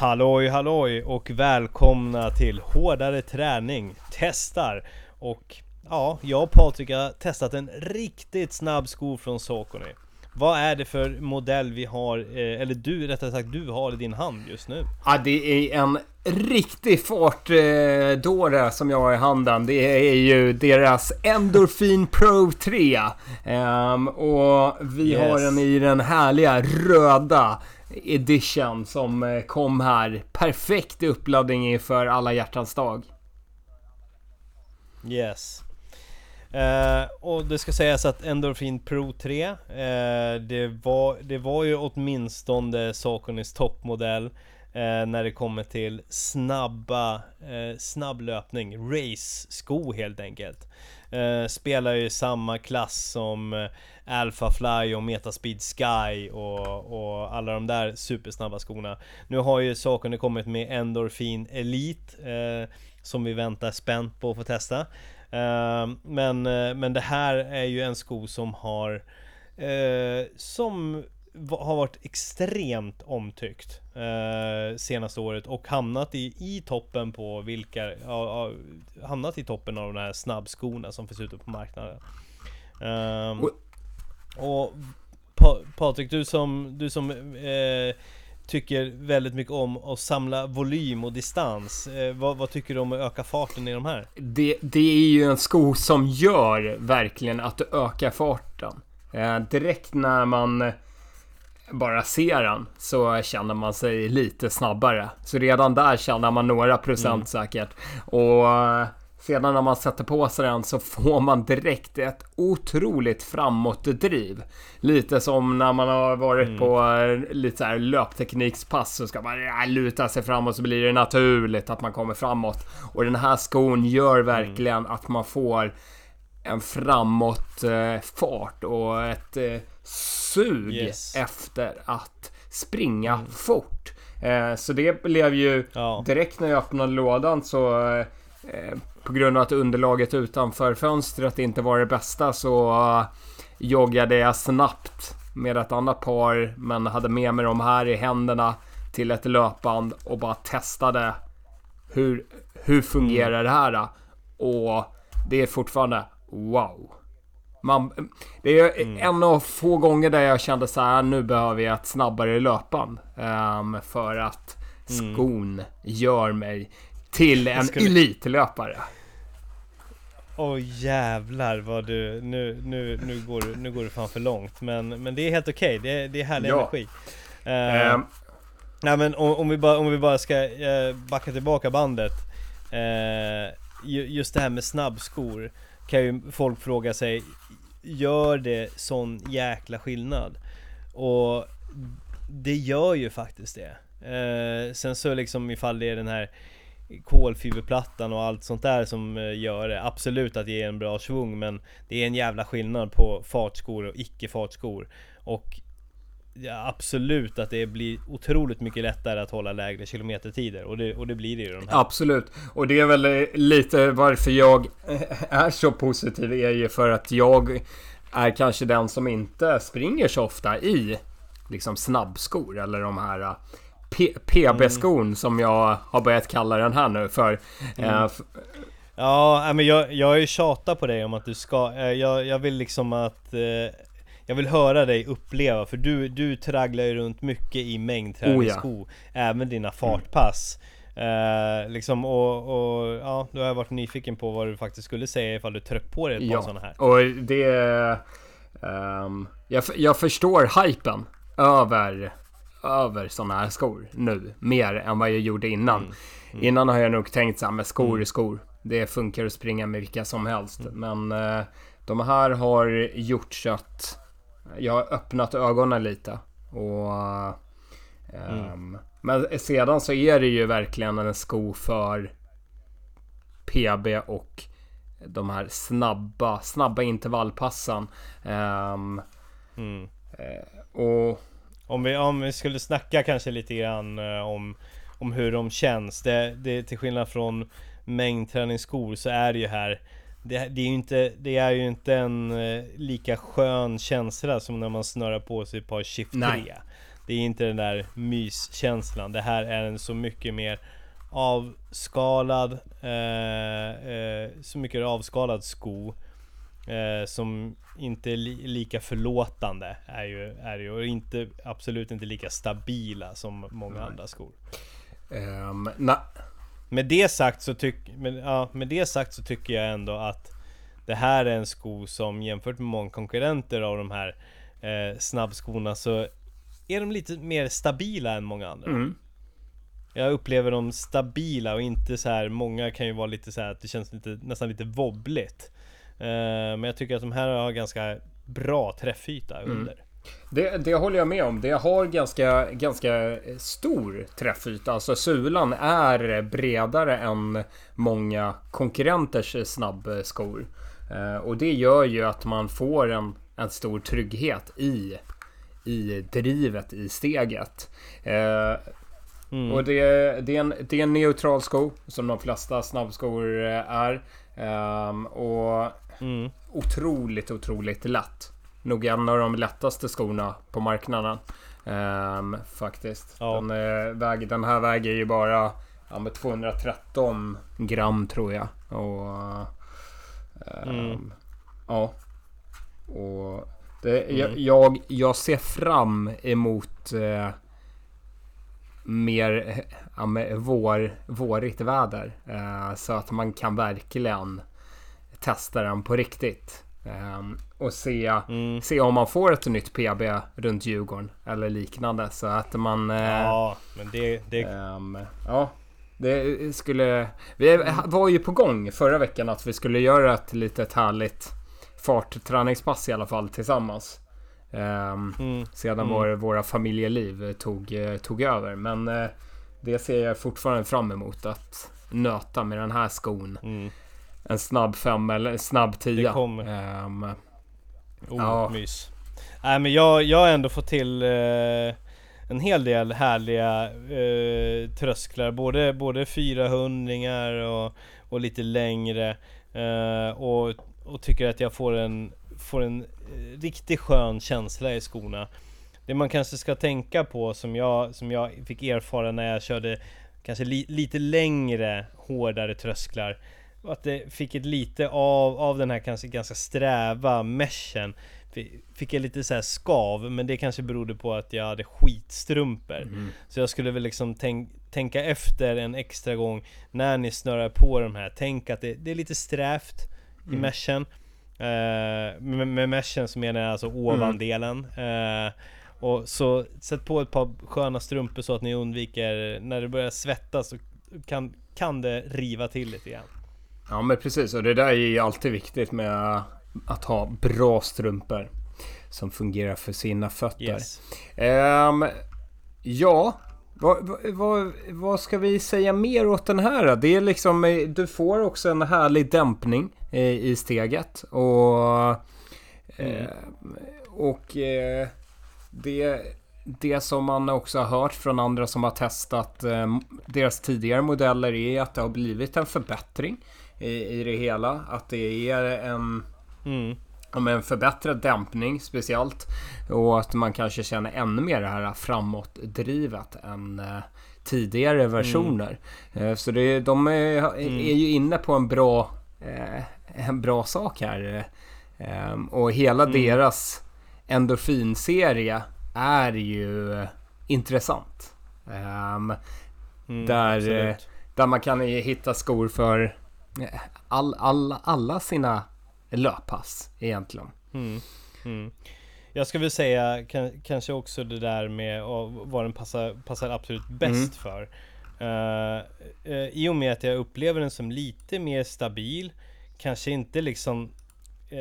Halloj halloj och välkomna till Hårdare Träning Testar. Och ja, jag och Patrik har testat en riktigt snabb sko från Saucony. Vad är det för modell vi har, eh, eller du rättare sagt du har i din hand just nu? Ja, det är en riktig fartdåre som jag har i handen. Det är ju deras Endorphin Pro 3. Ehm, och vi Yes. har den i den härliga röda edition som eh, kom här. Perfekt uppladdning inför alla hjärtans dag. Yes eh, Och det ska sägas att Endorphin Pro 3 eh, det, var, det var ju åtminstone Saconys toppmodell eh, När det kommer till snabba, eh, snabb löpning, race-sko helt enkelt. Eh, Spelar ju i samma klass som eh, Alpha Fly och Metaspeed Sky och, och alla de där supersnabba skorna. Nu har ju Saucony kommit med Endorphin Elite eh, Som vi väntar spänt på att få testa men, eh, men det här är ju en sko som har eh, Som har varit extremt omtyckt eh, Senaste året och hamnat i, i toppen på vilka Hamnat i toppen av de här snabbskorna som finns ute på marknaden. Ehm, Och- och pa Patrik, du som, du som eh, tycker väldigt mycket om att samla volym och distans eh, vad, vad tycker du om att öka farten i de här? Det, det är ju en sko som gör verkligen att du ökar farten. Eh, direkt när man bara ser den så känner man sig lite snabbare. Så redan där känner man några procent säkert. Och eh, sedan när man sätter på sig den så får man direkt ett otroligt framåtdriv. Lite som när man har varit på eh, lite så här löpteknikspass så ska man ja, luta sig framåt så blir det naturligt att man kommer framåt. Och den här skon gör verkligen att man får en framåt eh, och ett eh, sug Yes. efter att springa fort. Eh, så det blev ju direkt när jag öppnade lådan så eh, eh, på grund av att underlaget utanför fönstret inte var det bästa så eh, joggade jag snabbt med ett annat par men hade med mig de här i händerna till ett löpband och bara testade hur, hur fungerar det här? då? Och det är fortfarande wow. Man, det är en av få gånger där jag kände så här, nu behöver jag ett snabbare löpband. ehm, för att skon gör mig till en skulle- elitlöpare. Åh jävlar vad du, nu, nu, nu, går, du- nu går du fan för långt. Men, men det är helt okej, det, är- det är härlig Ja. energi. Eh, Ehm, Nej men om, om, vi bara, om vi bara ska eh, backa tillbaka bandet. Ju- Just det här med snabbskor Kan ju folk fråga sig Gör det sån jäkla skillnad? Och det gör ju faktiskt det. Eh, Sen så liksom ifall det är den här kolfiberplattan och allt sånt där som eh, gör det Absolut att det ger en bra svung men Det är en jävla skillnad på fartskor och icke fartskor Och Ja, absolut att det blir otroligt mycket lättare att hålla lägre kilometertider och det, och det blir det ju de här. Absolut. Och det är väl eh, lite varför jag eh, är så positiv är ju för att jag är kanske den som inte springer så ofta i liksom snabbskor eller de här eh, PB-skon som jag har börjat kalla den här nu för. Eh, f- Ja, men jag, jag har ju tjatat på dig om att du ska, eh, jag, jag vill liksom att eh, Jag vill höra dig uppleva, för du, du tragglar ju runt mycket i mängdträningssko Även dina fartpass. Eh, Liksom och, och ja, då har jag varit nyfiken på vad du faktiskt skulle säga ifall du tryckte på dig ett par Ja, sådana här. och det... ehm, jag, jag förstår hypen över, över sådana här skor nu. Mer än vad jag gjorde innan. Innan har jag nog tänkt så här med skor är skor. Det funkar att springa med vilka som helst. Men eh, de här har gjort så att jag har öppnat ögonen lite. Och... ehm, Men sedan så är det ju verkligen en sko för PB och de här snabba, snabba intervallpassen. Ehm, mm. och Om vi, om vi skulle snacka kanske lite grann eh, om, om hur de känns. Det, det, till skillnad från mängdträningsskor så är det ju här det, det, är ju inte, det är ju inte en eh, lika skön känsla som när man snurrar på sig ett par Shift 3. Nej. Det är inte den där myskänslan. Det här är en så mycket mer avskalad, eh, eh, så mycket avskalad sko. Eh, som inte är li lika förlåtande är ju, är ju och inte, absolut inte lika stabila som många Nej. andra skor. Um, na. Med det sagt så tyck, med, ja, med det sagt så tycker jag ändå att det här är en sko som jämfört med många konkurrenter av de här eh, snabbskorna så är de lite mer stabila än många andra. Mm. Jag upplever dem stabila och inte så här, många kan ju vara lite så här att det känns lite, nästan lite wobbligt. Eh, men jag tycker att de här har ganska bra träffyta mm. under. Det, det håller jag med om. Det har ganska, ganska stor träffyta. Alltså sulan är bredare än många konkurrenters snabbskor. Eh, och det gör ju att man får en, en stor trygghet i, i drivet i steget. Eh, mm. Och det, det, är en, det är en neutral sko som de flesta snabbskor är. Och mm. otroligt, otroligt lätt. Nog en av de lättaste skorna på marknaden. Um, faktiskt. Ja. Den, uh, väg, den här väger ju bara ja, med 213 gram tror jag. Och Mm. Ja. Och det, mm. jag, jag ser fram emot eh, mer ja, vår, vårigt väder. Eh, så att man kan verkligen testa den på riktigt. Eh, och se, mm. se om man får ett nytt PB runt Djurgården eller liknande. Så att man... Eh, ja, men det... det... Ehm, ja, det skulle... Vi var ju på gång förra veckan att vi skulle göra ett litet härligt fartträningspass i alla fall tillsammans. Um, mm. Sedan mm. Vår, våra familjeliv tog, tog över. Men uh, det ser jag fortfarande fram emot att nöta med den här skon. Mm. En snabb fem eller en snabb tia. Det kommer. Um, oh, ja. mys. Nej men jag, jag har ändå fått till uh en hel del härliga eh, trösklar, både, både 400 och, och lite längre. Eh, och, och tycker att jag får en, får en eh, riktigt skön känsla i skorna. Det man kanske ska tänka på som jag, som jag fick erfara när jag körde kanske li, lite längre, hårdare trösklar. Att det fick ett lite av, av den här kanske ganska sträva meshen fick jag lite så skav, men det kanske berodde på att jag hade skitstrumpor. Mm. Så jag skulle väl liksom tänk, tänka efter en extra gång när ni snörar på de här. Tänk att det, det är lite strävt i mm. meshen. Uh, med, med meshen så menar jag alltså ovandelen. Mm. Uh, och så sätt på ett par sköna strumpor så att ni undviker när det börjar svettas så kan, kan det riva till lite grann. Ja men precis och det där är ju alltid viktigt med att ha bra strumpor som fungerar för sina fötter. Yes. Um, ja, vad, vad, vad ska vi säga mer åt den här? Det är liksom, eh, du får också en härlig dämpning i, i steget och mm. eh, och eh, det det som man också har hört från andra som har testat eh, deras tidigare modeller är att det har blivit en förbättring i, i det hela. Att det är en Mm. En förbättrad dämpning speciellt. Och att man kanske känner ännu mer det här framåtdrivet än eh, tidigare mm. versioner. Mm. så det, de är, mm. är, ju inne på en bra, eh, en bra sak här. Ehm, och hela mm. deras endorfinserie är ju intressant. Um, där, där man kan hitta skor för all, all, alla sina löppass egentligen. Mm. Mm. Jag ska väl säga kanske också det där med vad den passar, passar absolut bäst mm. för. Uh, uh, I och med att jag upplever den som lite mer stabil, kanske inte liksom uh,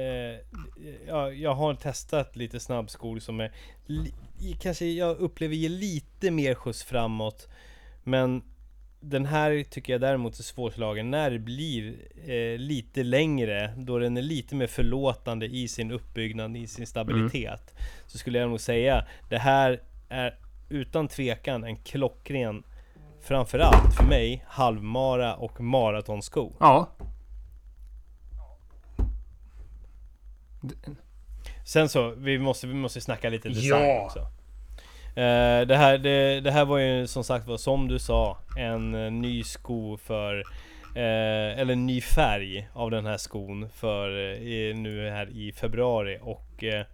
ja, jag har testat lite snabbskor som är kanske jag upplever ger lite mer skjuts framåt. Men den här tycker jag däremot är svårslagen när det blir eh, lite längre, då den är lite mer förlåtande i sin uppbyggnad, i sin stabilitet. Mm. Så skulle jag nog säga, det här är utan tvekan en klockren, framförallt för mig, halvmara och maratonsko. Ja. Sen så, vi måste, vi måste snacka lite design ja. också. Eh, det, här, det, det här var ju som sagt var som du sa en eh, ny sko för eh, Eller en ny färg av den här skon för eh, nu här i februari och eh,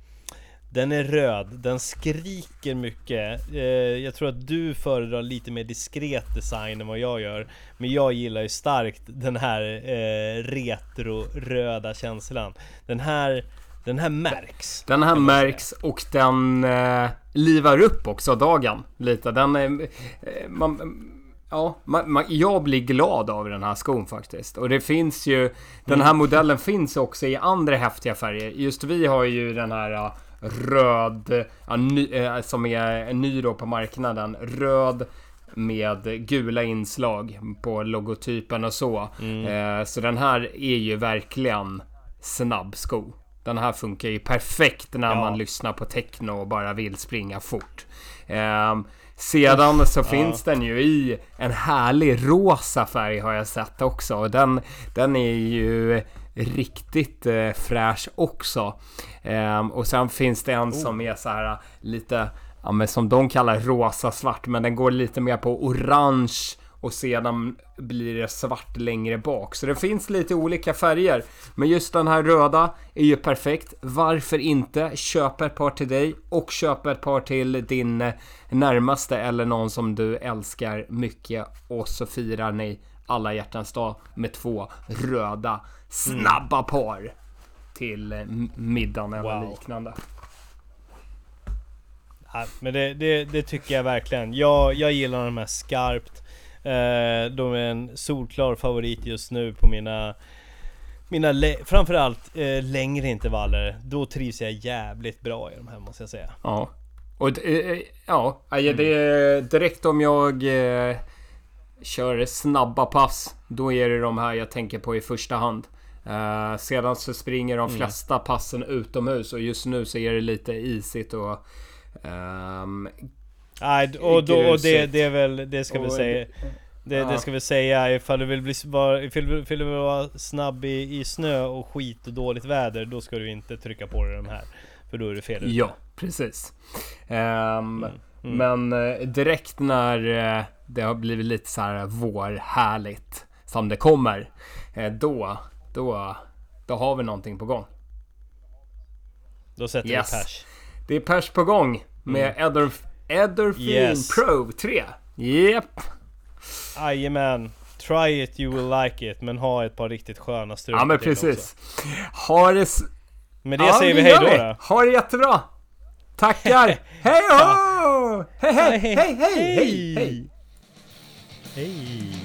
den är röd, den skriker mycket. Eh, jag tror att du föredrar lite mer diskret design än vad jag gör. Men jag gillar ju starkt den här eh, retro-röda känslan. Den här, den här märks. Den här märks och den eh, livar upp också dagen lite. Den är... Eh, man, Ja, man, man, jag blir glad av den här skon faktiskt. Och det finns ju... Den här modellen finns också i andra häftiga färger. Just vi har ju den här röd, ja, ny, eh, som är ny då på marknaden. Röd med gula inslag på logotypen och så. Eh, så den här är ju verkligen snabbsko. Den här funkar ju perfekt när Ja. man lyssnar på techno och bara vill springa fort. Ehm, sedan så finns den ju i en härlig rosa färg har jag sett också. Och den, den är ju riktigt eh, fräsch också. Ehm, och sen finns det en som är så här lite, ja men som de kallar rosa svart, men den går lite mer på orange och sedan blir det svart längre bak. Så det finns lite olika färger. Men just den här röda är ju perfekt. Varför inte? Köp ett par till dig och köp ett par till din närmaste eller någon som du älskar mycket. Och så firar ni alla hjärtans dag med två röda snabba par till middagen eller Wow. liknande. Ja, men det, det, det tycker jag verkligen. Jag, jag gillar de här skarpt. Eh, de är en solklar favorit just nu på mina mina framförallt eh, längre intervaller. Då trivs jag jävligt bra i de här måste jag säga. Ja. Och det, eh, ja, det är direkt om jag eh, kör snabba pass. Då är det de här jag tänker på i första hand. Eh, sedan så springer de flesta passen utomhus och just nu så är det lite isigt och... Nej, och, då, och det, det är väl, det ska vi säga. Det, Ja. det ska vi säga ifall du vill bli var, ifall du vill vara snabb i, i snö och skit och dåligt väder. Då ska du inte trycka på dig de här. För då är du fel ute. ja, precis. Ehm, Mm. Men eh, direkt när eh, det har blivit lite så här vårhärligt som det kommer. eh, Då, då, då har vi någonting på gång. Då sätter Yes. vi pers. Det är pers på gång med Edorf, Edorfin Mm. Yes. Pro 3. Yep. Jajamän. Try it you will like it. Men ha ett par riktigt sköna strumpor Ja men precis. Ha det... Med det ja, säger vi hej då då. Ha det jättebra. Tackar. hej ho! Hej hej hej hej hej hej. Hej!